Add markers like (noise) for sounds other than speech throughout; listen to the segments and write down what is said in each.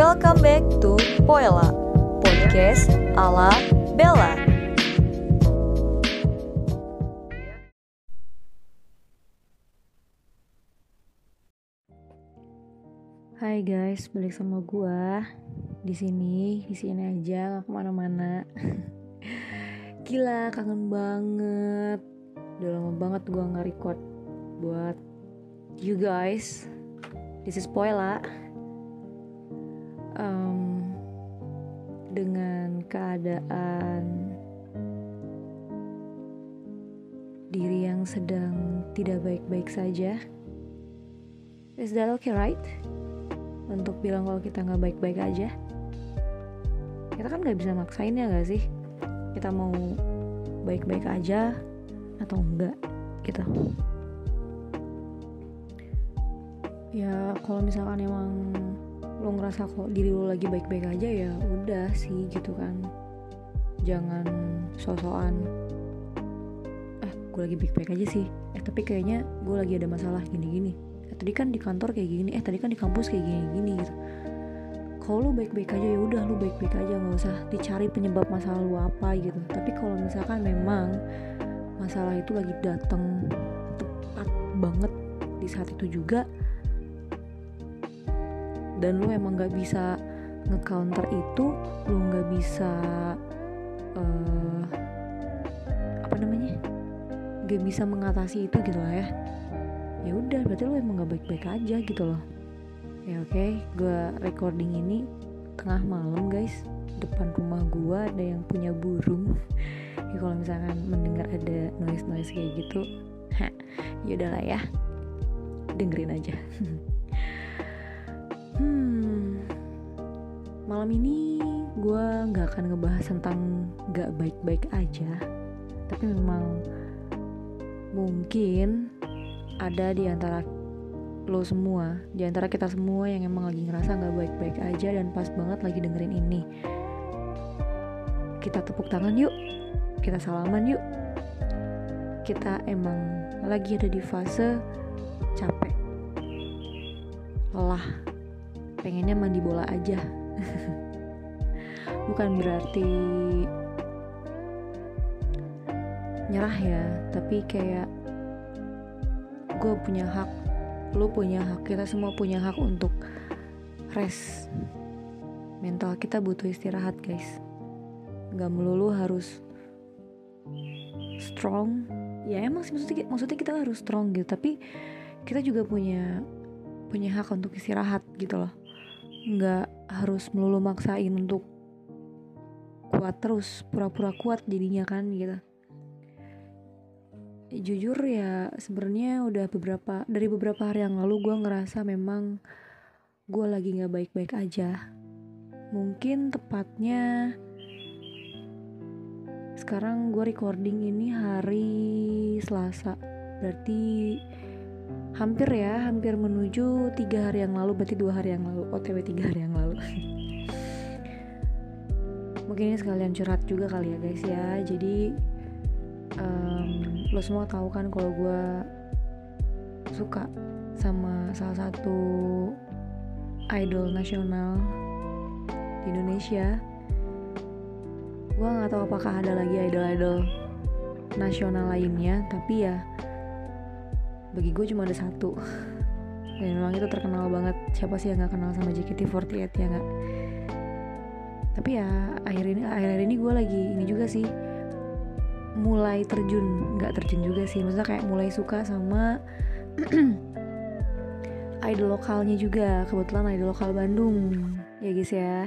Welcome back to Poela, podcast ala Bella. Hai guys, balik sama gua di sini, di sini aja, nggak ke mana-mana. (laughs) Gila, kangen banget. Udah lama banget gua nggak record buat you guys. This is Poela. Um, dengan keadaan diri yang sedang tidak baik-baik saja. Is that okay, right? Untuk bilang kalau kita nggak baik-baik aja. Kita kan nggak bisa maksain ya nggak sih? Kita mau baik-baik aja atau enggak gitu. Ya kalau misalkan emang lo ngerasa kok diri lo lagi baik-baik aja ya udah sih gitu kan. Jangan sosokan eh gue lagi baik-baik aja sih. Eh tapi kayaknya gue lagi ada masalah gini-gini. Eh, tadi kan di kantor kayak gini eh tadi kan di kampus kayak gini-gini gitu. Kalau lu baik-baik aja ya udah lu baik-baik aja nggak usah dicari penyebab masalah lu apa gitu. Tapi kalau misalkan memang masalah itu lagi datang tepat banget di saat itu juga dan lu emang nggak bisa nge-counter itu lu nggak bisa eh, apa namanya gak bisa mengatasi itu gitu lah ya. Ya udah berarti lo emang gak baik-baik aja gitu loh. Ya oke gue recording ini tengah malam guys. Depan rumah gue ada yang punya burung. (laughs) Ya kalau misalkan mendengar ada noise noise kayak gitu (laughs) ya udahlah ya. Dengerin aja (laughs) hmm malam ini gue nggak akan ngebahas tentang gak baik-baik aja tapi memang mungkin ada di antara lo semua, di antara kita semua yang emang lagi ngerasa nggak baik-baik aja dan pas banget lagi dengerin ini. Kita tepuk tangan yuk, kita salaman yuk. Kita emang lagi ada di fase capek, lelah, pengennya mandi bola aja. (laughs) Bukan berarti nyerah ya tapi kayak gue punya hak lo punya hak kita semua punya hak untuk rest. Mental kita butuh istirahat guys. Nggak melulu harus strong. Ya emang sih maksudnya maksudnya kita harus strong gitu tapi kita juga punya punya hak untuk istirahat gitu loh nggak harus melulu maksain untuk kuat terus pura-pura kuat jadinya kan gitu. Jujur ya sebenarnya udah beberapa dari beberapa hari yang lalu gue ngerasa memang gue lagi nggak baik-baik aja. Mungkin tepatnya sekarang gue recording ini hari Selasa. Berarti hampir ya hampir menuju tiga hari yang lalu berarti dua hari yang lalu. Otw tiga hari yang lalu. (laughs) Mungkin ini sekalian curhat juga kali ya guys ya. Jadi um, lo semua tahu kan kalau gue suka sama salah satu idol nasional di Indonesia. Gue nggak tahu apakah ada lagi idol-idol nasional lainnya tapi ya bagi gue cuma ada satu. Dan memang itu terkenal banget. Siapa sih yang nggak kenal sama JKT48 ya nggak? Tapi ya akhir ini akhir ini gue lagi ini juga sih. Mulai terjun. Nggak terjun juga sih. Maksudnya kayak mulai suka sama (clears throat) idol lokalnya juga. Kebetulan idol lokal Bandung. Ya guys ya.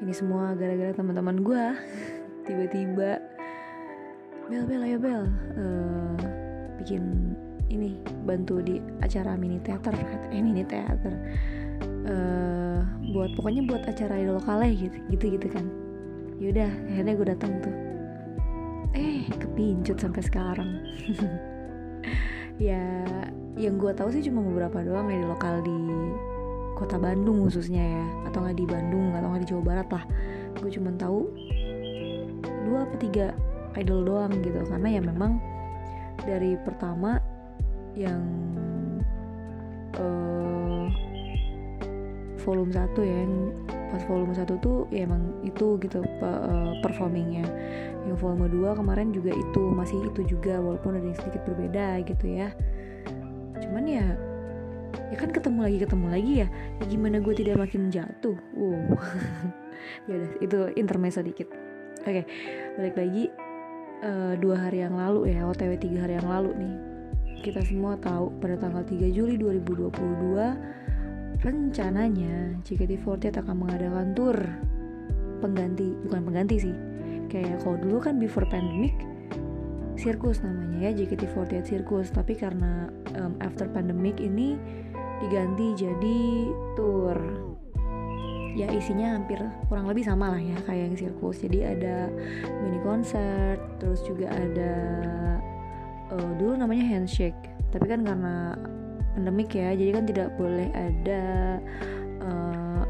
Ini semua gara-gara teman-teman gue (laughs) tiba-tiba. Bel bel ayo bel. Uh, bikin ini bantu di acara mini teater eh mini teater. Uh, buat pokoknya buat acara idol lokalnya gitu gitu gitu kan yaudah akhirnya gue datang tuh. Eh kepincut sampai sekarang. (laughs) Ya yang gue tahu sih cuma beberapa doang ya di lokal di kota Bandung khususnya ya. Atau nggak di Bandung atau nggak di Jawa Barat lah. Gue cuma tahu dua apa tiga idol doang gitu. Karena ya memang dari pertama yang uh, volume 1 ya yang pas volume 1 tuh ya emang itu gitu uh, performingnya. Yang volume 2 kemarin juga itu masih itu juga walaupun ada yang sedikit berbeda gitu ya. Cuman ya ya kan ketemu lagi ketemu lagi ya, ya gimana gue tidak makin jatuh? Wow. (laughs) Ya udah itu intermezzo dikit. Oke okay, balik lagi uh, dua hari yang lalu ya otw tiga hari yang lalu nih. Kita semua tahu pada tanggal 3 Juli 2022 rencananya JKT48 akan mengadakan tour pengganti bukan pengganti sih kayak kalau dulu kan before pandemic sirkus namanya ya JKT48 sirkus. Tapi karena um, after pandemic ini diganti jadi tour ya isinya hampir kurang lebih sama lah ya kayak yang sirkus. Jadi ada mini concert terus juga ada uh, dulu namanya handshake. Tapi kan karena pandemik ya jadi kan tidak boleh ada uh,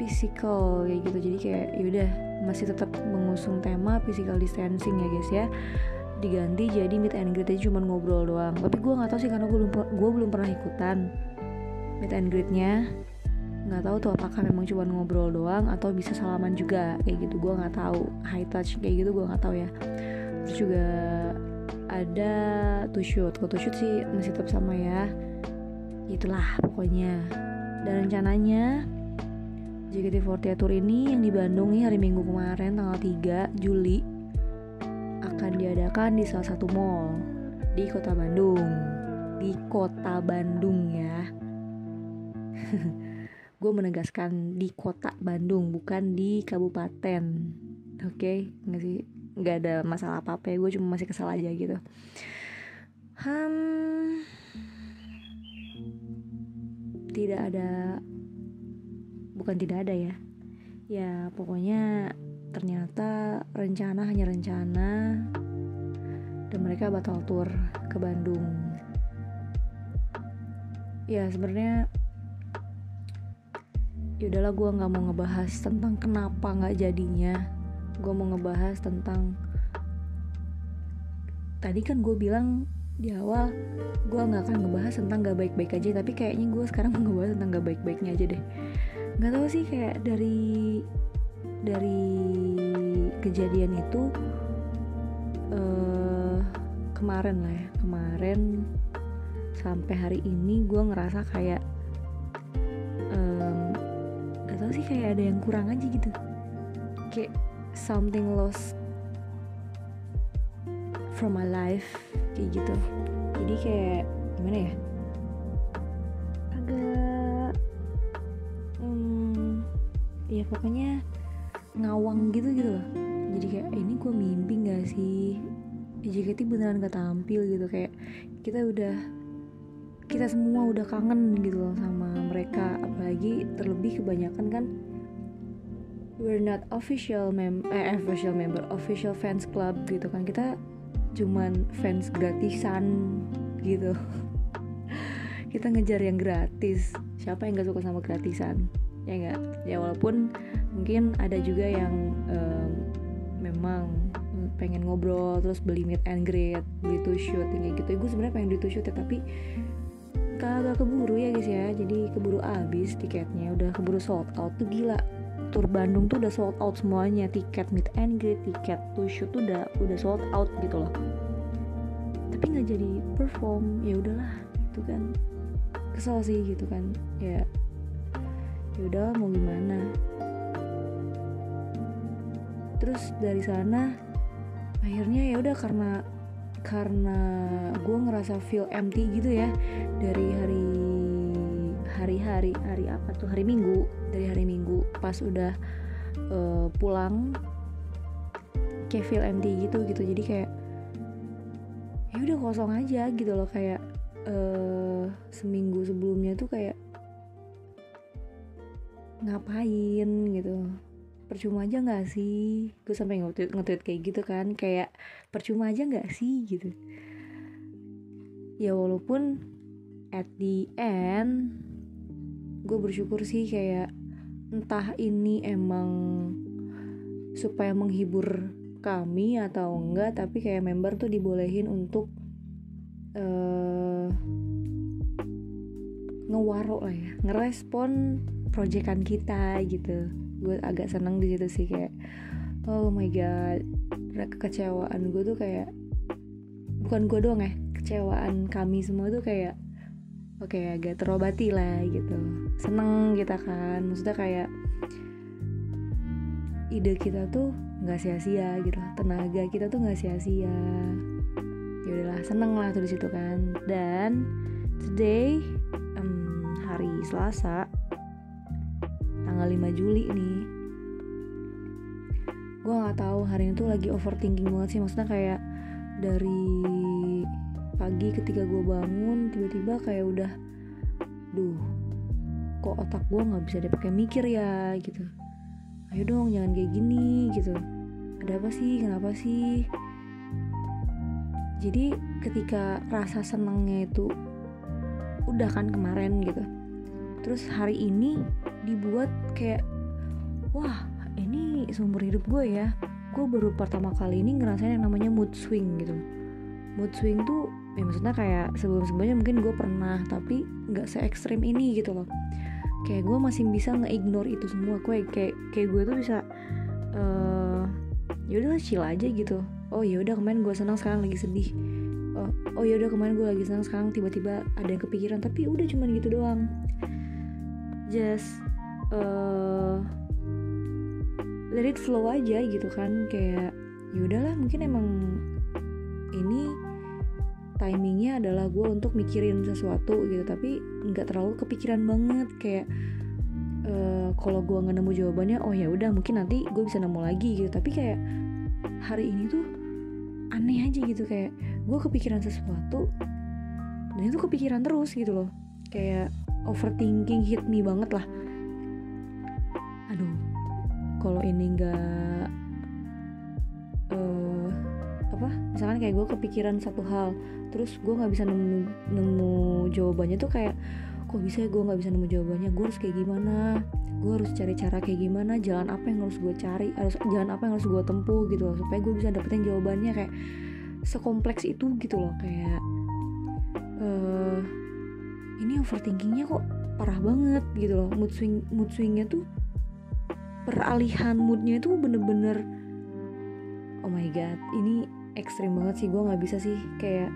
physical kayak gitu. Jadi kayak yaudah masih tetap mengusung tema physical distancing ya guys ya. Diganti jadi meet and greet aja cuma ngobrol doang. Tapi gue nggak tahu sih karena gue belum gue belum pernah ikutan meet and greetnya nggak tahu tuh apakah memang cuma ngobrol doang atau bisa salaman juga. Kayak gitu gue nggak tahu. High touch kayak gitu gue nggak tahu ya. Terus juga ada to shoot. Kalau to shoot sih masih tetap sama ya. Itulah pokoknya. Dan rencananya JKT48 Tour ini yang di Bandung nih hari Minggu kemarin tanggal 3 Juli akan diadakan di salah satu mall di kota Bandung. Di kota Bandung ya (laughs) gue menegaskan di kota Bandung bukan di kabupaten. Oke? Okay? nggak sih? Nggak ada masalah apa apa ya gue cuma masih kesal aja gitu. Hmm, tidak ada bukan tidak ada ya. Ya pokoknya ternyata rencana hanya rencana dan mereka batal tour ke Bandung. Ya sebenarnya ya udahlah gue nggak mau ngebahas tentang kenapa nggak jadinya. Gue mau ngebahas tentang tadi kan gue bilang di awal gue nggak akan ngebahas tentang gak baik-baik aja tapi kayaknya gue sekarang mau ngebahas tentang gak baik-baiknya aja deh. Nggak tahu sih kayak dari dari kejadian itu uh, kemarin lah ya kemarin sampai hari ini gue ngerasa kayak tau sih kayak ada yang kurang aja gitu. Kayak something lost from my life kayak gitu. Jadi kayak gimana ya? Agak hmm, ya pokoknya ngawang gitu gitu loh. Jadi kayak eh, ini gue mimpi gak sih? JKT beneran gak tampil gitu. Kayak kita udah kita semua udah kangen gitu loh sama mereka. Apalagi terlebih kebanyakan kan we're not official mem eh official member official fans club gitu kan. Kita cuman fans gratisan gitu. (laughs) Kita ngejar yang gratis. Siapa yang gak suka sama gratisan? Ya enggak ya walaupun mungkin ada juga yang um, memang pengen ngobrol terus beli meet and greet beli to shoot kayak gitu. Ya, gue sebenarnya pengen beli to shoot ya tapi kagak keburu ya guys ya. Jadi keburu abis tiketnya. Udah keburu sold out. Tuh gila. Tour Bandung tuh udah sold out semuanya. Tiket meet and greet tiket to shoot tuh udah udah sold out gitu loh. Tapi nggak jadi perform. Ya udahlah itu kan. Kesel sih gitu kan. Ya ya udah mau gimana? Terus dari sana akhirnya ya udah karena karena gue ngerasa feel empty gitu ya dari hari hari-hari hari apa tuh? Hari minggu dari hari minggu pas udah uh, pulang kayak feel empty gitu gitu. Jadi kayak ya udah kosong aja gitu loh. Kayak uh, seminggu sebelumnya tuh kayak ngapain gitu percuma aja nggak sih? Gue sampai nge-tweet, nge kayak gitu kan kayak percuma aja nggak sih gitu. Ya walaupun at the end gue bersyukur sih kayak entah ini emang supaya menghibur kami atau enggak tapi kayak member tuh dibolehin untuk uh, ngewaro lah ya ngerespon proyekan kita gitu gue agak seneng di situ sih kayak oh my god kekecewaan gue tuh kayak bukan gue doang ya kecewaan kami semua tuh kayak oke okay, agak terobati lah gitu. Seneng kita kan maksudnya kayak ide kita tuh nggak sia-sia gitu tenaga kita tuh nggak sia-sia. Ya udahlah seneng lah tuh di situ kan. Dan today um, hari Selasa tanggal 5 Juli nih gue nggak tahu hari ini tuh lagi overthinking banget sih. Maksudnya kayak dari pagi ketika gue bangun tiba-tiba kayak udah duh kok otak gue nggak bisa dipakai mikir ya gitu. Ayo dong jangan kayak gini gitu. Ada apa sih? Kenapa sih? Jadi ketika rasa senangnya itu udah kan kemarin gitu. Terus hari ini dibuat kayak wah ini seumur hidup gue ya. Gue baru pertama kali ini ngerasain yang namanya mood swing gitu. Mood swing tuh ya maksudnya kayak sebelum sebelumnya mungkin gue pernah tapi nggak se ekstrim ini gitu loh. Kayak gue masih bisa nge-ignore itu semua. Gue kayak kayak gue tuh bisa uh, ya udah chill aja gitu. Oh ya udah kemarin gue senang sekarang lagi sedih. Oh, oh ya udah kemarin gue lagi senang sekarang tiba-tiba ada yang kepikiran. Tapi udah cuman gitu doang. Just uh, let it flow aja gitu kan. Kayak ya udahlah mungkin emang ini timingnya adalah gue untuk mikirin sesuatu gitu. Tapi nggak terlalu kepikiran banget. Kayak uh, kalau gue nggak nemu jawabannya oh ya udah mungkin nanti gue bisa nemu lagi gitu. Tapi kayak hari ini tuh aneh aja gitu. Kayak gue kepikiran sesuatu dan itu kepikiran terus gitu loh. Kayak overthinking hit me banget lah kalau ini nggak uh, apa misalkan kayak gue kepikiran satu hal terus gue nggak bisa nemu nemu jawabannya tuh kayak kok bisa ya gue nggak bisa nemu jawabannya? Gue harus kayak gimana? Gue harus cari cara kayak gimana? Jalan apa yang harus gue cari? Harus jalan apa yang harus gue tempuh? Gitu loh supaya gue bisa dapetin jawabannya kayak sekompleks itu gitu loh kayak uh, ini overthinkingnya kok parah banget gitu loh. Mood swing mood swingnya tuh peralihan moodnya itu bener-bener oh my god ini ekstrim banget sih gue nggak bisa sih kayak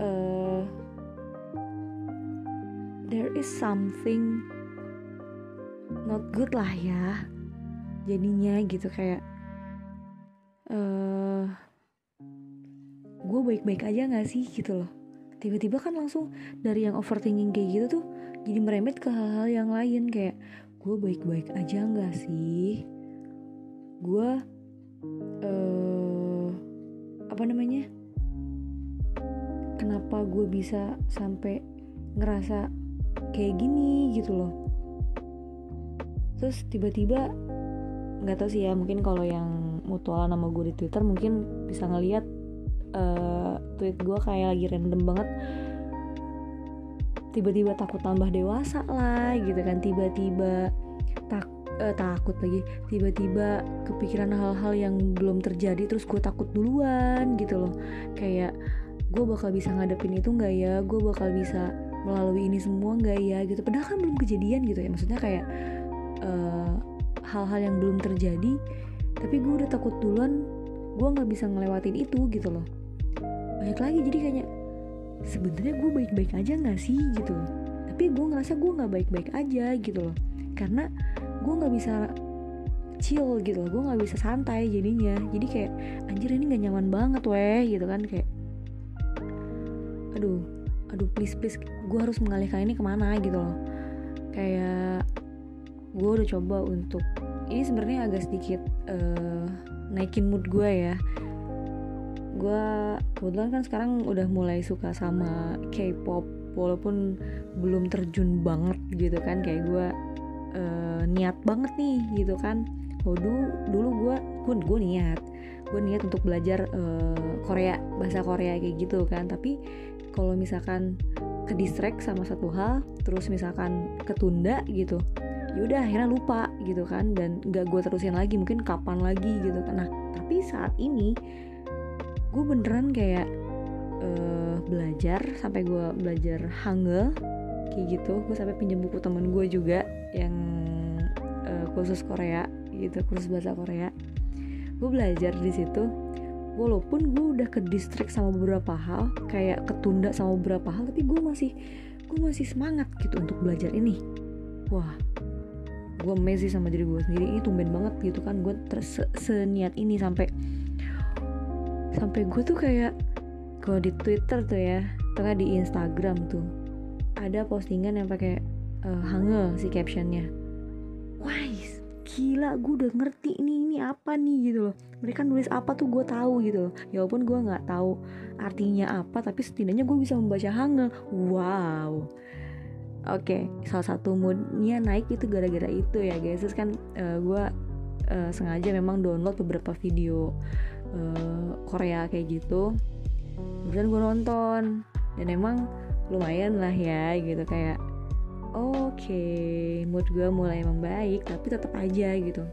uh, there is something not good lah ya jadinya gitu kayak uh, gue baik-baik aja nggak sih gitu loh. Tiba-tiba kan langsung dari yang overthinking kayak gitu tuh jadi merembet ke hal-hal yang lain kayak gue baik-baik aja nggak sih? Gue uh, apa namanya? Kenapa gue bisa sampai ngerasa kayak gini gitu loh? Terus tiba-tiba nggak tahu sih ya mungkin kalau yang mutualan nama gue di twitter mungkin bisa ngeliat uh, tweet gue kayak lagi random banget tiba-tiba takut tambah dewasa lah gitu kan. Tiba-tiba tak uh, takut lagi. Tiba-tiba kepikiran hal-hal yang belum terjadi terus gue takut duluan gitu loh. Kayak gue bakal bisa ngadepin itu nggak ya? Gue bakal bisa melalui ini semua nggak ya? Gitu. Padahal kan belum kejadian gitu ya. Maksudnya kayak eh, hal-hal yang belum terjadi tapi gue udah takut duluan gue nggak bisa ngelewatin itu gitu loh. Banyak lagi jadi kayaknya sebenarnya gue baik-baik aja nggak sih gitu. Tapi gue ngerasa gue nggak baik-baik aja gitu loh. Karena gue nggak bisa chill gitu loh. Gue nggak bisa santai jadinya. Jadi kayak anjir ini nggak nyaman banget weh gitu kan kayak aduh aduh please please gue harus mengalihkan ini ke mana gitu loh. Kayak gue udah coba untuk ini sebenarnya agak sedikit uh, naikin mood gue ya gue kebetulan kan sekarang udah mulai suka sama K-pop walaupun belum terjun banget gitu kan. Kayak gue uh, niat banget nih gitu kan. Oh dulu gue gue gue niat gue niat untuk belajar uh, Korea bahasa Korea kayak gitu kan. Tapi kalau misalkan ke distract sama satu hal terus misalkan ketunda gitu yaudah akhirnya lupa gitu kan. Dan nggak gue terusin lagi mungkin kapan lagi gitu kan. Nah tapi saat ini gue beneran kayak uh, belajar sampai gue belajar Hangul kayak gitu. Gue sampai pinjam buku temen gue juga yang uh, khusus Korea gitu khusus bahasa Korea. Gue belajar di situ. Walaupun gue udah ke distrik sama beberapa hal kayak ketunda sama beberapa hal tapi gue masih gue masih semangat gitu untuk belajar ini. Wah gue amazing sama diri gue sendiri. Ini tumben banget gitu kan. Gue se seniat ini sampai sampai gue tuh kayak kalau di Twitter tuh ya atau di Instagram tuh ada postingan yang pakai uh, si captionnya. Wise gila gue udah ngerti nih ini apa nih gitu loh. Mereka nulis apa tuh gue tahu gitu loh. Ya walaupun gue nggak tahu artinya apa tapi setidaknya gue bisa membaca hange. Wow. Oke, okay, salah satu moodnya naik itu gara-gara itu ya guys. Terus kan uh, gue uh, sengaja memang download beberapa video uh, Korea kayak gitu. Kemudian gue nonton. Dan emang lumayan lah ya gitu. Kayak oke okay, mood gue mulai membaik tapi tetap aja gitu.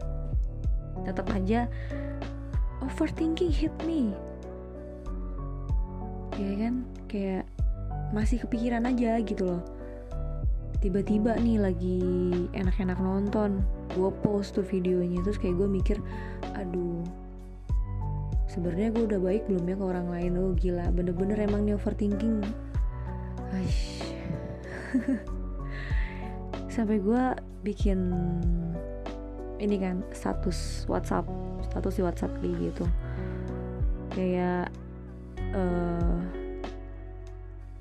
Tetap aja overthinking hit me. Ya kan? Kayak masih kepikiran aja gitu loh. Tiba-tiba nih lagi enak-enak nonton gue post tuh videonya terus kayak gue mikir aduh sebenarnya gue udah baik belum ya ke orang lain oh gila bener-bener emang nih overthinking. Aish. (laughs) sampai gue bikin ini kan status WhatsApp status di WhatsApp kayak gitu kayak uh,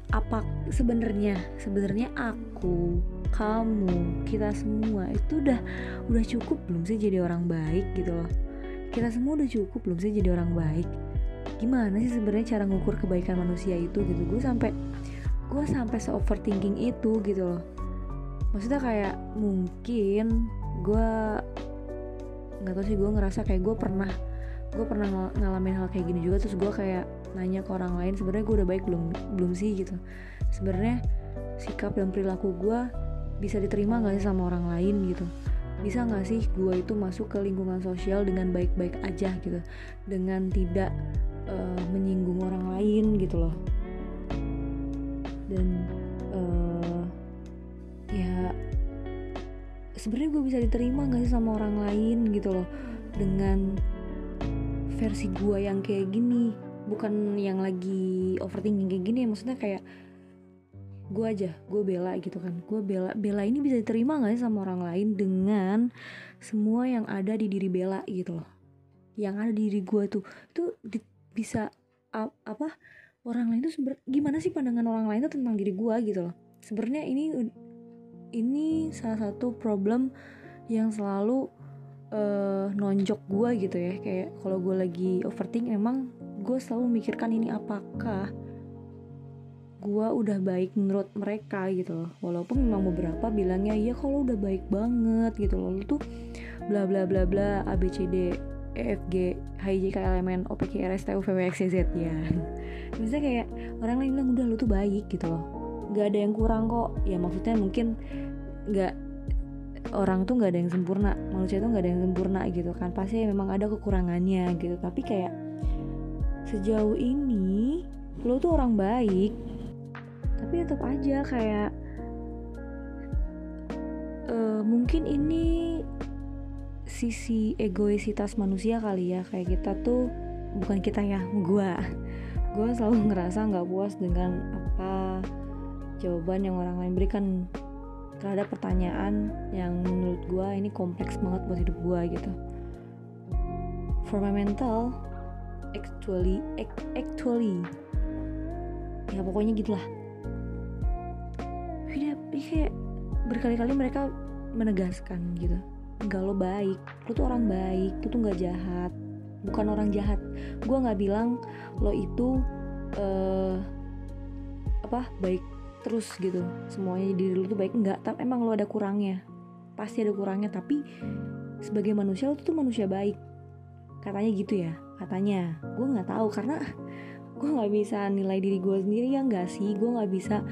apa sebenarnya? Sebenarnya aku kamu kita semua itu udah udah cukup belum sih jadi orang baik gitu loh kita semua udah cukup belum sih jadi orang baik? Gimana sih sebenarnya cara ngukur kebaikan manusia itu gitu? Gue sampai gue sampai se overthinking itu gitu loh. Maksudnya kayak mungkin gue nggak tahu sih gue ngerasa kayak gue pernah gue pernah ng ngalamin hal kayak gini juga terus gue kayak nanya ke orang lain sebenarnya gue udah baik belum belum sih? gitu. Sebenarnya sikap dan perilaku gue bisa diterima gak sih sama orang lain gitu bisa gak sih gue itu masuk ke lingkungan sosial dengan baik-baik aja gitu? Dengan tidak uh, menyinggung orang lain gitu loh. Dan uh, ya sebenarnya gue bisa diterima gak sih sama orang lain gitu loh? Dengan versi gue yang kayak gini bukan yang lagi overthinking kayak gini ya maksudnya kayak gue aja gue bela gitu kan. Gue bela bela ini bisa diterima gak sih sama orang lain dengan semua yang ada di diri bela gitu loh. Yang ada di diri gue tuh itu bisa ap, apa orang lain tuh seber, gimana sih pandangan orang lain tuh tentang diri gue gitu loh. Sebenarnya ini ini salah satu problem yang selalu uh, nonjok gue gitu ya. Kayak kalau gue lagi overthink emang gue selalu mikirkan ini apakah gue udah baik menurut mereka gitu loh. Walaupun memang beberapa bilangnya iya kalau udah baik banget gitu loh. Lu tuh bla bla bla bla a b c d e f g h i j k l m n o p q r s t u v w x y z ya. (laughs) Misalnya kayak orang lain bilang udah lu tuh baik gitu loh. Nggak ada yang kurang kok. Ya maksudnya mungkin nggak orang tuh nggak ada yang sempurna. Manusia tuh nggak ada yang sempurna gitu kan. Pasti memang ada kekurangannya gitu. Tapi kayak sejauh ini lo tuh orang baik tapi tetap aja kayak uh, mungkin ini sisi egoisitas manusia kali ya. Kayak kita tuh bukan kita ya gua. Gua selalu ngerasa nggak puas dengan apa jawaban yang orang lain berikan terhadap pertanyaan yang menurut gue ini kompleks banget buat hidup gue gitu. For my mental actually actually. Ya pokoknya gitulah udah kayak berkali-kali mereka menegaskan gitu. Enggak lo baik. Lo tuh orang baik. Lo tuh nggak jahat. Bukan orang jahat. Gue nggak bilang lo itu uh, apa baik terus gitu. Semuanya diri lu tuh baik. Enggak tapi emang lu ada kurangnya. Pasti ada kurangnya tapi sebagai manusia lu tuh manusia baik. Katanya gitu ya katanya. Gue nggak tahu karena gue nggak bisa nilai diri gue sendiri ya nggak sih? Gue nggak bisa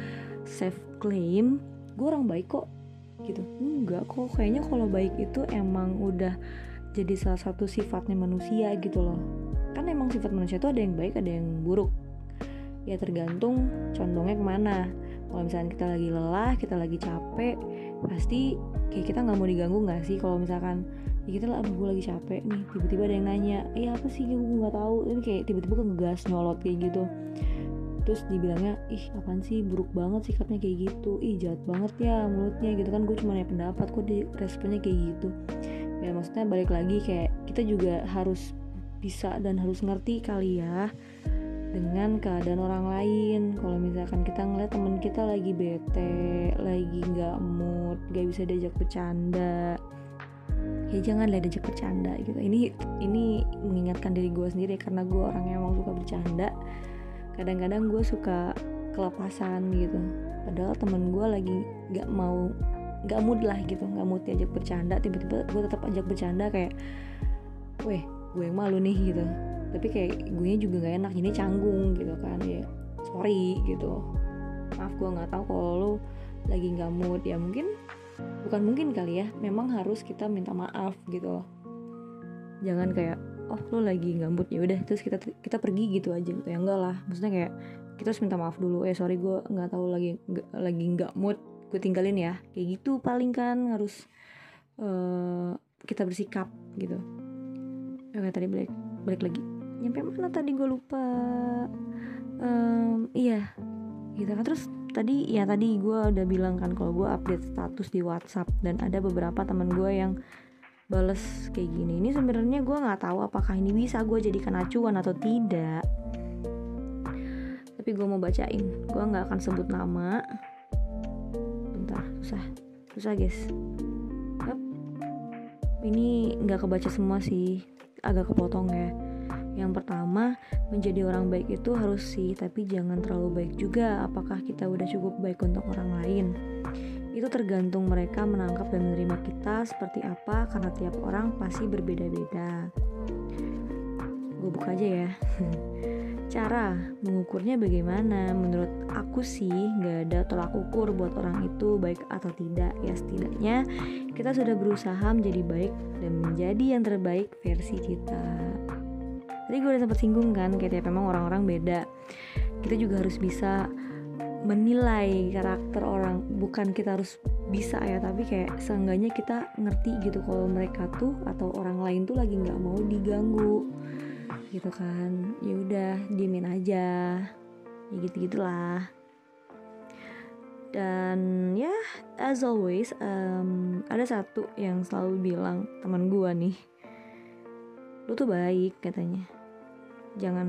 self claim gue orang baik kok. Gitu. Enggak kok kayaknya kalau baik itu emang udah jadi salah satu sifatnya manusia gitu loh. Kan emang sifat manusia tuh ada yang baik ada yang buruk. Ya tergantung condongnya ke mana. Kalau misalkan kita lagi lelah kita lagi capek pasti kayak kita nggak mau diganggu nggak sih? Kalau misalkan ya kita lah gue lagi capek nih. Tiba-tiba ada yang nanya eh apa sih? Gue nggak tahu. Ini kayak tiba-tiba ngegas nyolot kayak gitu terus dibilangnya ih apaan sih? Buruk banget sikapnya kayak gitu. Ih jahat banget ya mulutnya gitu kan. Gue cuma nanya pendapat kok di responnya kayak gitu. Ya maksudnya balik lagi kayak kita juga harus bisa dan harus ngerti kali ya dengan keadaan orang lain. Kalau misalkan kita ngeliat temen kita lagi bete lagi nggak mood gak bisa diajak bercanda. Ya jangan lah diajak bercanda gitu. Ini ini mengingatkan diri gue sendiri karena gue orang yang emang suka bercanda kadang-kadang gue suka kelepasan gitu. Padahal temen gue lagi nggak mau nggak mood lah gitu nggak mood diajak bercanda. Tiba-tiba gue tetap ajak bercanda kayak weh gue yang malu nih gitu. Tapi kayak gue juga nggak enak ini canggung gitu kan ya. Sorry gitu. Maaf gue nggak tahu kalau lo lagi nggak mood. Ya mungkin bukan mungkin kali ya. Memang harus kita minta maaf gitu. Loh jangan kayak oh lo lagi mood ya udah terus kita kita pergi gitu aja gitu. Ya enggak lah maksudnya kayak kita harus minta maaf dulu eh sorry gue nggak tahu lagi gak, lagi nggak mood gue tinggalin ya. Kayak gitu paling kan harus uh, kita bersikap gitu. Oke tadi balik balik lagi. Nyampe mana tadi gue lupa? Um, iya gitu kan. Terus tadi ya tadi gue udah bilang kan kalau gue update status di WhatsApp dan ada beberapa teman gue yang bales kayak gini. Ini sebenarnya gue nggak tahu apakah ini bisa gue jadikan acuan atau tidak. Tapi gue mau bacain. Gue nggak akan sebut nama. Bentar susah. Susah guys. Yep. ini nggak kebaca semua sih. Agak kepotong ya. Yang pertama, menjadi orang baik itu harus sih, tapi jangan terlalu baik juga. Apakah kita udah cukup baik untuk orang lain? Itu tergantung mereka menangkap dan menerima kita seperti apa, karena tiap orang pasti berbeda-beda. Gue buka aja ya. (laughs) Cara mengukurnya bagaimana? Menurut aku sih nggak ada tolak ukur buat orang itu baik atau tidak. Ya setidaknya kita sudah berusaha menjadi baik dan menjadi yang terbaik versi kita tadi gue udah sempat singgung kan kayak tiap memang orang-orang beda kita juga harus bisa menilai karakter orang. Bukan kita harus bisa ya tapi kayak seenggaknya kita ngerti gitu kalau mereka tuh atau orang lain tuh lagi nggak mau diganggu. Gitu kan. Ya udah diemin aja. Ya gitu gitulah dan ya as always um, ada satu yang selalu bilang teman gue nih lu tuh baik katanya. Jangan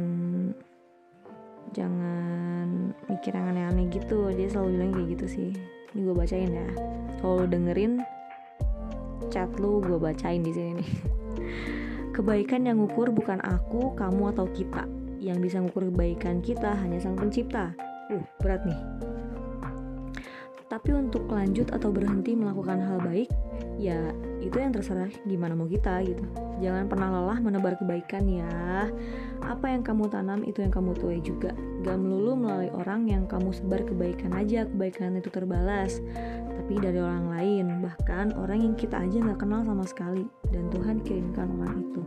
jangan mikir yang aneh-aneh gitu. Dia selalu bilang kayak gitu sih. Ini gue bacain ya. Kalau dengerin chat lu gue bacain di sini nih. (laughs) Kebaikan yang ngukur bukan aku kamu atau kita. Yang bisa ngukur kebaikan kita hanya sang pencipta. Uh berat nih. Tapi untuk lanjut atau berhenti melakukan hal baik ya itu yang terserah gimana mau kita gitu. Jangan pernah lelah menebar kebaikan ya apa yang kamu tanam itu yang kamu tuai juga. Gak melulu melalui orang yang kamu sebar kebaikan aja kebaikan itu terbalas. Tapi dari orang lain bahkan orang yang kita aja gak kenal sama sekali. Dan Tuhan kirimkan orang itu.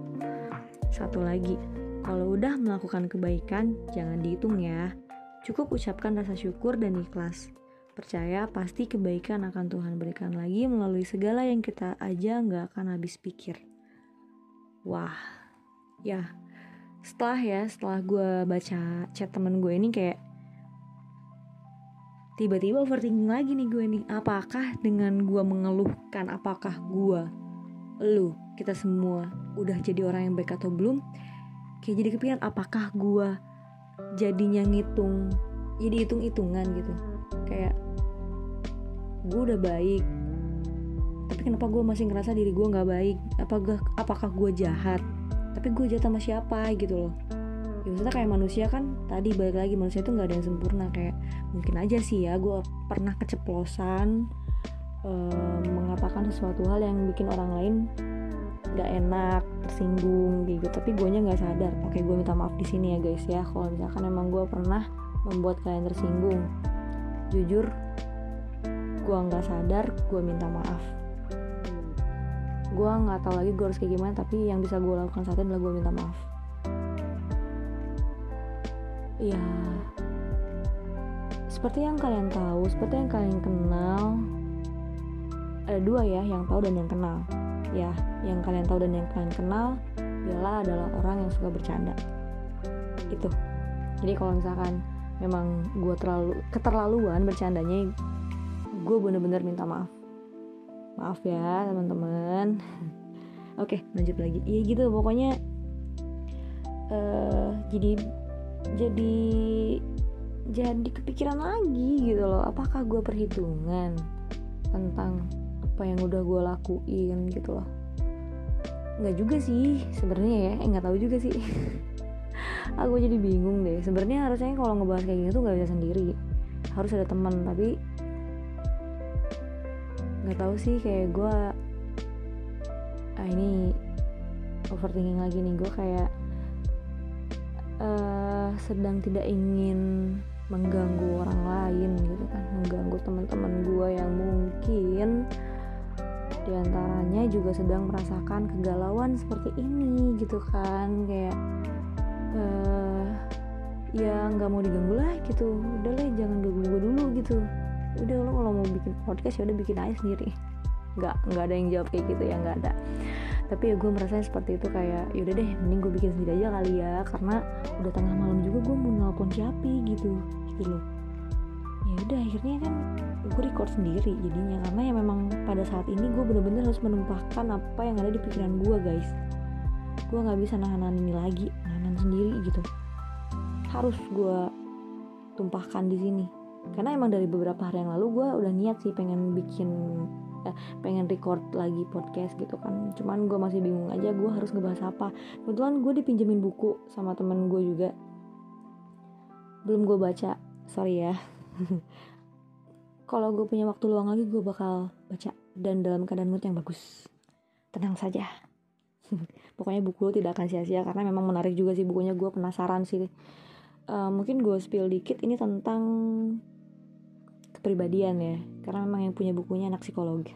Satu lagi kalau udah melakukan kebaikan jangan dihitung ya. Cukup ucapkan rasa syukur dan ikhlas. Percaya pasti kebaikan akan Tuhan berikan lagi melalui segala yang kita aja nggak akan habis pikir. Wah, ya setelah ya setelah gue baca chat temen gue ini kayak tiba-tiba overthinking lagi nih gue nih apakah dengan gue mengeluhkan apakah gue lu kita semua udah jadi orang yang baik atau belum? Kayak jadi kepikiran apakah gue jadinya ngitung jadi hitung-hitungan gitu? Kayak gue udah baik tapi kenapa gue masih ngerasa diri gue nggak baik? Apakah apakah gue jahat tapi gue jahat sama siapa gitu loh. Ya maksudnya kayak manusia kan tadi balik lagi manusia itu nggak ada yang sempurna. Kayak mungkin aja sih ya gue pernah keceplosan um, mengatakan sesuatu hal yang bikin orang lain nggak enak tersinggung gitu. Tapi gue nya nggak sadar. Oke gue minta maaf di sini ya guys ya. Kalau misalkan emang gue pernah membuat kalian tersinggung jujur gue nggak sadar gue minta maaf gue nggak tahu lagi gue harus kayak gimana tapi yang bisa gue lakukan saat ini adalah gue minta maaf. Seperti yang kalian tahu seperti yang kalian kenal ada dua ya yang tahu dan yang kenal. Ya yang kalian tahu dan yang kalian kenal Bella adalah orang yang suka bercanda. Itu. Jadi kalau misalkan memang gue terlalu keterlaluan bercandanya gue bener-bener minta maaf maaf ya teman-teman. Oke lanjut lagi. Iya gitu pokoknya uh, jadi jadi jadi kepikiran lagi gitu loh. Apakah gue perhitungan tentang apa yang udah gue lakuin gitu loh? Nggak juga sih sebenarnya ya. Eh nggak tahu juga sih. (laughs) Aku jadi bingung deh. Sebenarnya harusnya kalau ngebahas kayak gini tuh nggak bisa sendiri. Harus ada teman tapi nggak tahu sih kayak gue ah ini overthinking lagi nih. Gue kayak uh, sedang tidak ingin mengganggu orang lain gitu kan. Mengganggu teman-teman gue yang mungkin di antaranya juga sedang merasakan kegalauan seperti ini gitu kan. Kayak uh, ya nggak mau diganggu lah gitu. Udah lah jangan ganggu gue dulu gitu udah lo kalau mau bikin podcast ya udah bikin aja sendiri. Nggak nggak ada yang jawab kayak gitu ya nggak ada. Tapi ya gue merasa seperti itu kayak yaudah deh mending gue bikin sendiri aja kali ya karena udah tengah malam juga gue mau nelpon siapa gitu gitu loh. Ya udah akhirnya kan gue record sendiri jadinya karena ya memang pada saat ini gue bener-bener harus menumpahkan apa yang ada di pikiran gue guys. Gue nggak bisa nahan ini lagi nahan sendiri gitu. Harus gue tumpahkan di sini karena emang dari beberapa hari yang lalu gue udah niat sih pengen bikin eh, pengen record lagi podcast gitu kan. Cuman gue masih bingung aja gue harus ngebahas apa. Kebetulan gue dipinjemin buku sama temen gue juga. Belum gue baca sorry ya. (laughs) Kalau gue punya waktu luang lagi gue bakal baca. Dan dalam keadaan mood yang bagus. Tenang saja. (laughs) Pokoknya buku tidak akan sia-sia karena memang menarik juga sih bukunya. Gue penasaran sih. Uh, mungkin gue spill dikit. Ini tentang kepribadian ya. Karena memang yang punya bukunya anak psikologi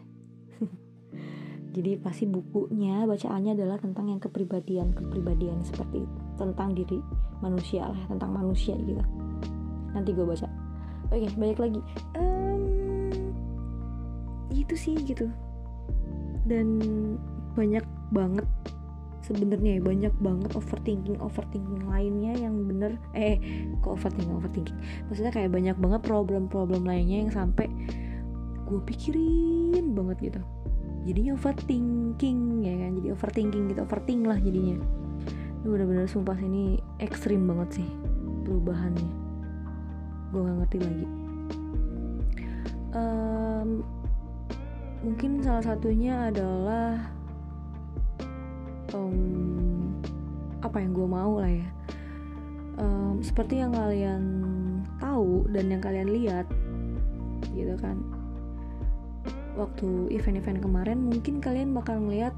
(laughs) jadi pasti bukunya bacaannya adalah tentang yang kepribadian kepribadian seperti itu. Tentang diri manusia lah tentang manusia gitu. Nanti gue baca. Oke balik lagi. Um, itu sih gitu. Dan banyak banget sebenarnya banyak banget overthinking overthinking lainnya yang bener eh kok overthinking overthinking? Maksudnya kayak banyak banget problem-problem lainnya yang sampai gue pikirin banget gitu. Jadinya overthinking ya kan? Jadi overthinking gitu overthink lah jadinya. Ini bener-bener sumpah ini ekstrim banget sih perubahannya. Gue gak ngerti lagi. Um, mungkin salah satunya adalah um, apa yang gue mau lah ya. Um, seperti yang kalian tahu dan yang kalian lihat gitu kan. Waktu event-event kemarin mungkin kalian bakal ngeliat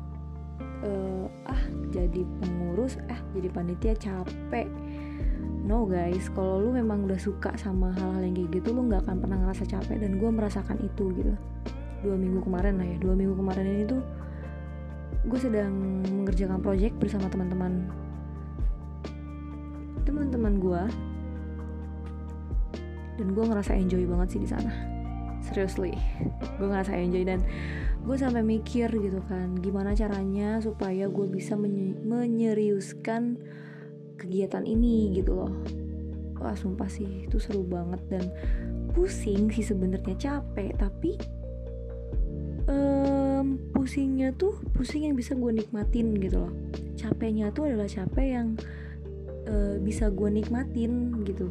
uh, ah jadi pengurus ah jadi panitia capek. No guys kalau lu memang udah suka sama hal-hal yang kayak gitu lu nggak akan pernah ngerasa capek dan gue merasakan itu gitu. Dua minggu kemarin lah ya dua minggu kemarin ini tuh gue sedang mengerjakan project bersama teman-teman. Teman-teman gue dan gue ngerasa enjoy banget sih di sana. Seriously. Gue ngerasa enjoy dan gue sampai mikir gitu kan gimana caranya supaya gue bisa menye menyeriuskan kegiatan ini gitu loh. Wah sumpah sih itu seru banget dan pusing sih sebenarnya capek. Tapi um, pusingnya tuh pusing yang bisa gue nikmatin gitu loh. Capeknya tuh adalah capek yang uh, bisa gue nikmatin gitu.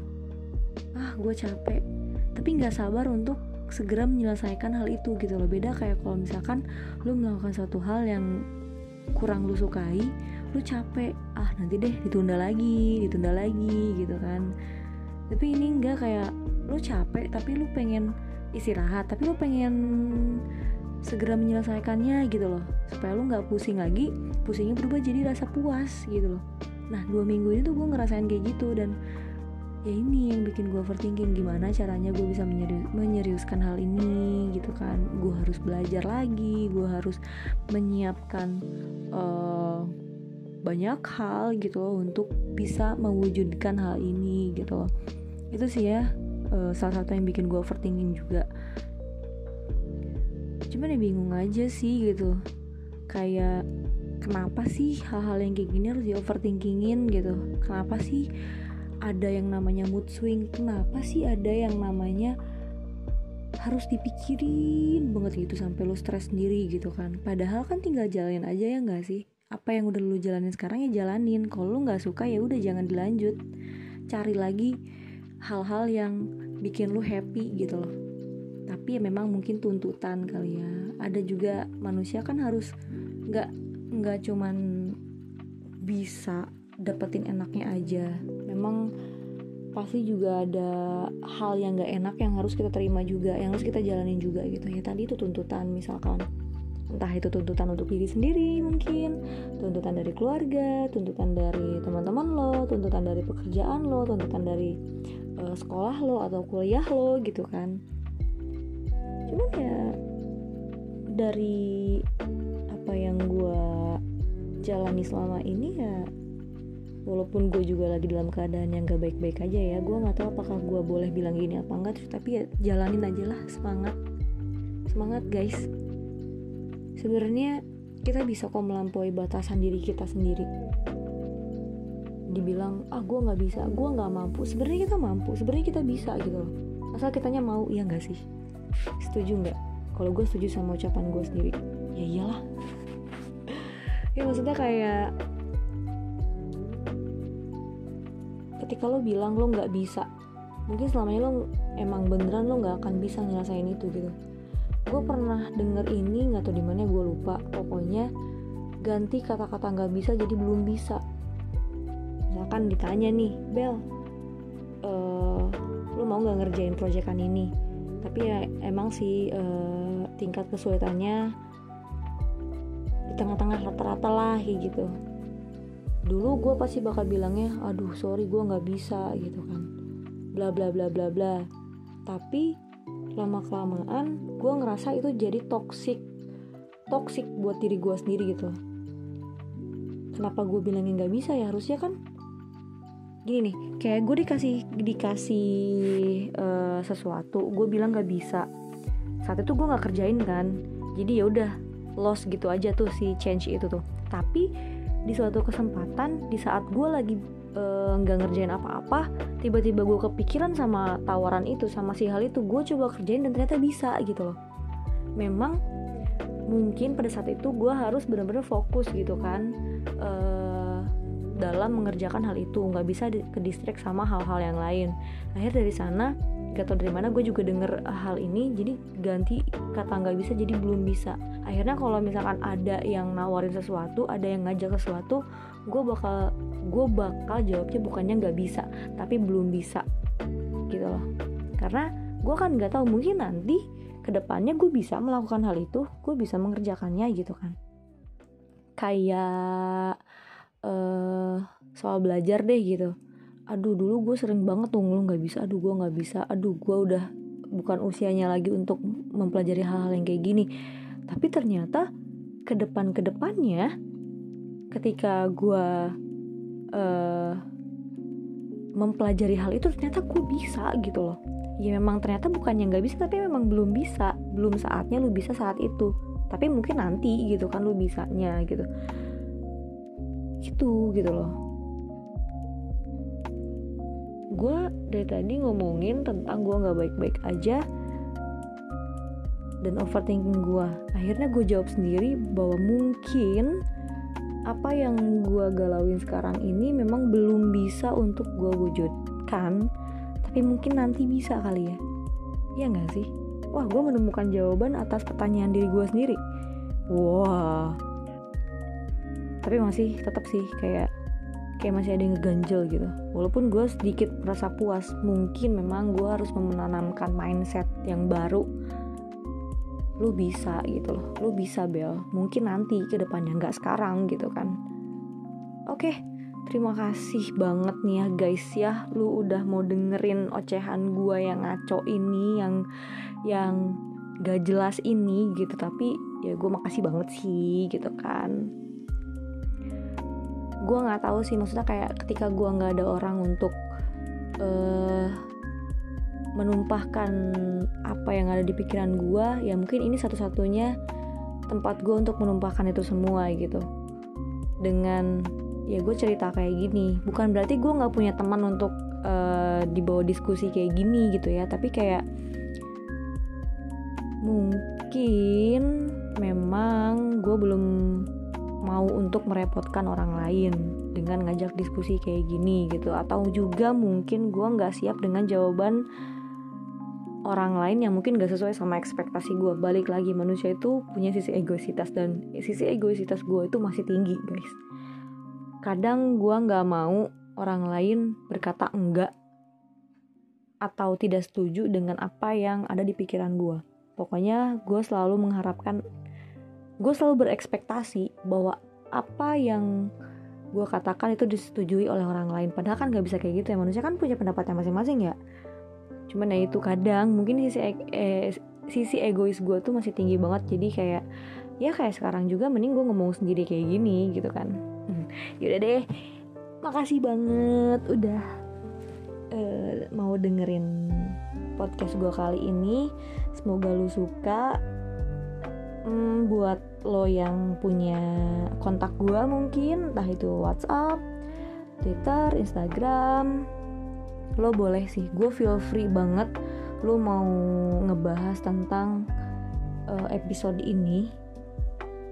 Ah gue capek. Tapi nggak sabar untuk segera menyelesaikan hal itu gitu loh. Beda kayak kalau misalkan lu melakukan suatu hal yang kurang lu sukai lu capek. Ah nanti deh ditunda lagi ditunda lagi gitu kan. Tapi ini enggak kayak lu capek tapi lu pengen istirahat tapi lu pengen segera menyelesaikannya gitu loh. Supaya lu nggak pusing lagi pusingnya berubah jadi rasa puas gitu loh. Nah dua minggu ini tuh gue ngerasain kayak gitu dan ya ini yang bikin gue overthinking gimana caranya gue bisa menyerius, menyeriuskan hal ini gitu kan. Gue harus belajar lagi gue harus menyiapkan uh, banyak hal gitu loh untuk bisa mewujudkan hal ini gitu loh. Itu sih ya uh, salah satu yang bikin gue overthinking juga cuman ya bingung aja sih gitu. Kayak kenapa sih hal-hal yang kayak gini harus di overthinkingin gitu? Kenapa sih ada yang namanya mood swing? Kenapa sih ada yang namanya harus dipikirin banget gitu sampai lo stres sendiri gitu kan? Padahal kan tinggal jalanin aja ya nggak sih? Apa yang udah lo jalanin sekarang ya jalanin. Kalau lo nggak suka ya udah jangan dilanjut. Cari lagi hal-hal yang bikin lo happy gitu loh tapi ya memang mungkin tuntutan kali ya. Ada juga manusia kan harus nggak nggak cuman bisa dapetin enaknya aja. Memang pasti juga ada hal yang gak enak yang harus kita terima juga yang harus kita jalanin juga gitu. Ya tadi itu tuntutan misalkan. Entah itu tuntutan untuk diri sendiri mungkin tuntutan dari keluarga tuntutan dari teman-teman lo tuntutan dari pekerjaan lo tuntutan dari uh, sekolah lo atau kuliah lo gitu kan cuman ya dari apa yang gue jalani selama ini ya walaupun gue juga lagi dalam keadaan yang gak baik-baik aja ya gue nggak tahu apakah gue boleh bilang gini apa enggak tapi ya jalanin aja lah semangat. Semangat guys. Sebenarnya kita bisa kok melampaui batasan diri kita sendiri. Dibilang ah gue nggak bisa gue nggak mampu. Sebenarnya kita mampu sebenarnya kita bisa gitu asal kitanya mau iya nggak sih setuju nggak? Kalau gue setuju sama ucapan gue sendiri. Ya iyalah. (laughs) Ya maksudnya kayak ketika lo bilang lo nggak bisa mungkin selama ini lo emang beneran lo nggak akan bisa nyelesain itu gitu. Gue pernah denger ini nggak tau di mana gue lupa. Pokoknya ganti kata-kata nggak bisa jadi belum bisa. Misalkan ditanya nih Bel uh, lo mau nggak ngerjain proyekan ini tapi ya emang sih uh, tingkat kesulitannya di tengah-tengah rata-rata lah gitu. Dulu gue pasti bakal bilangnya aduh sorry gue nggak bisa gitu kan. Bla bla bla bla bla. Tapi lama kelamaan gue ngerasa itu jadi toxic. Toxic buat diri gue sendiri gitu. Kenapa gue bilangnya nggak bisa ya? Harusnya kan gini nih kayak gue dikasih dikasih uh, sesuatu gue bilang nggak bisa. Saat itu gue nggak kerjain kan. Jadi ya udah lost gitu aja tuh si change itu tuh. Tapi di suatu kesempatan di saat gue lagi eh, nggak uh, ngerjain apa-apa tiba-tiba gue kepikiran sama tawaran itu sama si hal itu gue coba kerjain dan ternyata bisa gitu loh. Memang mungkin pada saat itu gue harus benar-benar fokus gitu kan. Uh, dalam mengerjakan hal itu nggak bisa di, ke distract sama hal-hal yang lain. Akhir dari sana gak tau dari mana gue juga denger hal ini jadi ganti kata nggak bisa jadi belum bisa. Akhirnya kalau misalkan ada yang nawarin sesuatu ada yang ngajak sesuatu gue bakal gue bakal jawabnya bukannya nggak bisa tapi belum bisa gitu loh. Karena gue kan nggak tahu mungkin nanti ke depannya gue bisa melakukan hal itu gue bisa mengerjakannya gitu kan. Kayak uh, soal belajar deh gitu. Aduh dulu gue sering banget tuh ngeluh nggak bisa aduh gue nggak bisa. Aduh gue udah bukan usianya lagi untuk mempelajari hal-hal yang kayak gini. Tapi ternyata ke depan ke depannya ketika gue uh, mempelajari hal itu ternyata gue bisa gitu loh. Ya memang ternyata bukannya nggak bisa tapi memang belum bisa. Belum saatnya lu bisa saat itu. Tapi mungkin nanti gitu kan lu bisanya gitu gitu gitu loh. Gue dari tadi ngomongin tentang gue nggak baik-baik aja dan overthinking gue akhirnya gue jawab sendiri bahwa mungkin apa yang gue galauin sekarang ini memang belum bisa untuk gue wujudkan tapi mungkin nanti bisa kali ya. Ya nggak sih? Wah gue menemukan jawaban atas pertanyaan diri gue sendiri. Wah tapi masih tetap sih kayak kayak masih ada yang ngeganjel gitu. Walaupun gue sedikit merasa puas mungkin memang gue harus menanamkan mindset yang baru. Lu bisa gitu loh lu bisa Bel. Mungkin nanti ke depannya nggak sekarang gitu kan. Oke terima kasih banget nih ya guys ya. Lu udah mau dengerin ocehan gue yang ngaco ini yang yang gak jelas ini gitu. Tapi ya gue makasih banget sih gitu kan gue nggak tahu sih. Maksudnya kayak ketika gue nggak ada orang untuk uh, menumpahkan apa yang ada di pikiran gue ya mungkin ini satu-satunya tempat gue untuk menumpahkan itu semua gitu. Dengan ya gue cerita kayak gini. Bukan berarti gue nggak punya teman untuk uh, dibawa diskusi kayak gini gitu ya. Tapi kayak mungkin memang gue belum mau untuk merepotkan orang lain dengan ngajak diskusi kayak gini gitu. Atau juga mungkin gue nggak siap dengan jawaban orang lain yang mungkin gak sesuai sama ekspektasi gue balik lagi manusia itu punya sisi egoisitas dan sisi egoisitas gue itu masih tinggi guys. Kadang gue nggak mau orang lain berkata enggak atau tidak setuju dengan apa yang ada di pikiran gue pokoknya gue selalu mengharapkan gue selalu berekspektasi bahwa apa yang gue katakan itu disetujui oleh orang lain. Padahal kan gak bisa kayak gitu ya. Manusia kan punya pendapatnya masing-masing ya. Cuman ya itu kadang mungkin sisi e eh, sisi egois gue tuh masih tinggi banget. Jadi kayak ya kayak sekarang juga mending gue ngomong sendiri kayak gini gitu kan. (laughs) Yaudah deh. Makasih banget udah uh, mau dengerin podcast gue kali ini. Semoga lu suka. Hmm, buat lo yang punya kontak gue mungkin entah itu WhatsApp Twitter Instagram lo boleh sih. Gue feel free banget lo mau ngebahas tentang uh, episode ini.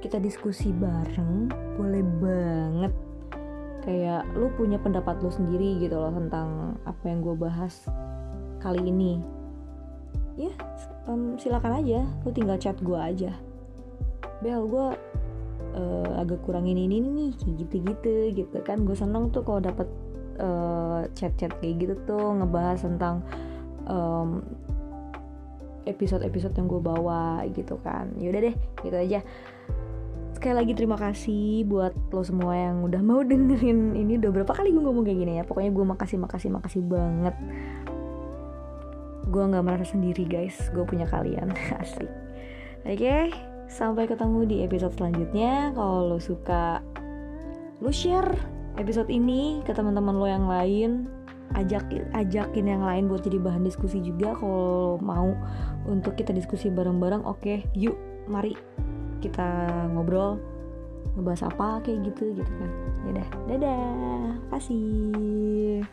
Kita diskusi bareng boleh banget. Kayak lu punya pendapat lu sendiri gitu loh tentang apa yang gue bahas kali ini. Ya um, silakan aja. Lu tinggal chat gue aja bel gue uh, agak kurangin ini nih gitu-gitu gitu kan. Gue seneng tuh kalau dapet uh, chat-chat kayak gitu tuh ngebahas tentang um, episode-episode yang gue bawa gitu kan. Yaudah deh gitu aja. Sekali lagi terima kasih buat lo semua yang udah mau (laughs) dengerin ini. Udah berapa kali gue ngomong kayak gini ya? Pokoknya gue makasih makasih makasih banget. Gue nggak merasa sendiri guys. Gue punya kalian (laughs) asli. Oke? okay, sampai ketemu di episode selanjutnya. Kalau lo suka lo share episode ini ke teman-teman lo yang lain. Ajak ajakin yang lain buat jadi bahan diskusi juga. Kalau mau untuk kita diskusi bareng-bareng oke okay, yuk mari kita ngobrol ngebahas apa kayak gitu gitu kan. Ya udah dadah kasih